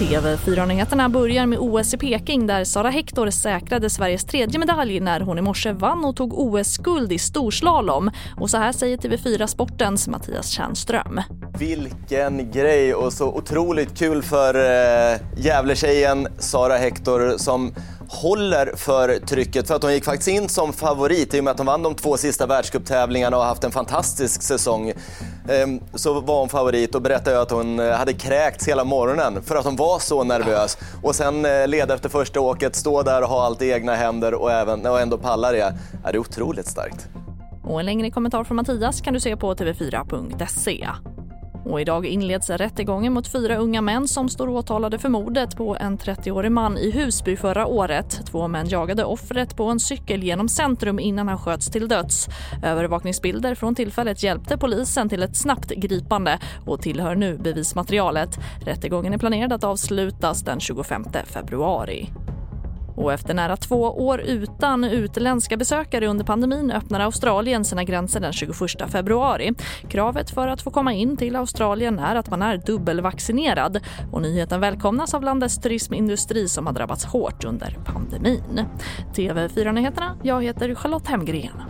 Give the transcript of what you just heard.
TV4-nyheterna börjar med OS i Peking där Sara Hector säkrade Sveriges tredje medalj när hon i morse vann och tog OS-guld i storslalom. Och så här säger TV4 Sportens Mattias Tjärnström. Vilken grej och så otroligt kul för eh, Gävletjejen Sara Hector som håller för trycket för att hon gick faktiskt in som favorit i och med att hon vann de två sista världscuptävlingarna och haft en fantastisk säsong. Ehm, så var hon favorit och berättade att hon eh, hade kräkts hela morgonen för att hon var så nervös. Och sen eh, leda efter första åket, stå där och ha allt i egna händer och, även, och ändå palla det. det är otroligt starkt. Och en längre kommentar från Mattias kan du se på tv4.se. Och idag inleds rättegången mot fyra unga män som står åtalade för mordet på en 30-årig man i Husby förra året. Två män jagade offret på en cykel genom centrum innan han sköts till döds. Övervakningsbilder från tillfället hjälpte polisen till ett snabbt gripande och tillhör nu bevismaterialet. Rättegången är planerad att avslutas den 25 februari. Och efter nära två år utan utländska besökare under pandemin öppnar Australien sina gränser den 21 februari. Kravet för att få komma in till Australien är att man är dubbelvaccinerad. Och nyheten välkomnas av landets turismindustri som har drabbats hårt under pandemin. TV4-nyheterna, jag heter Charlotte Hemgren.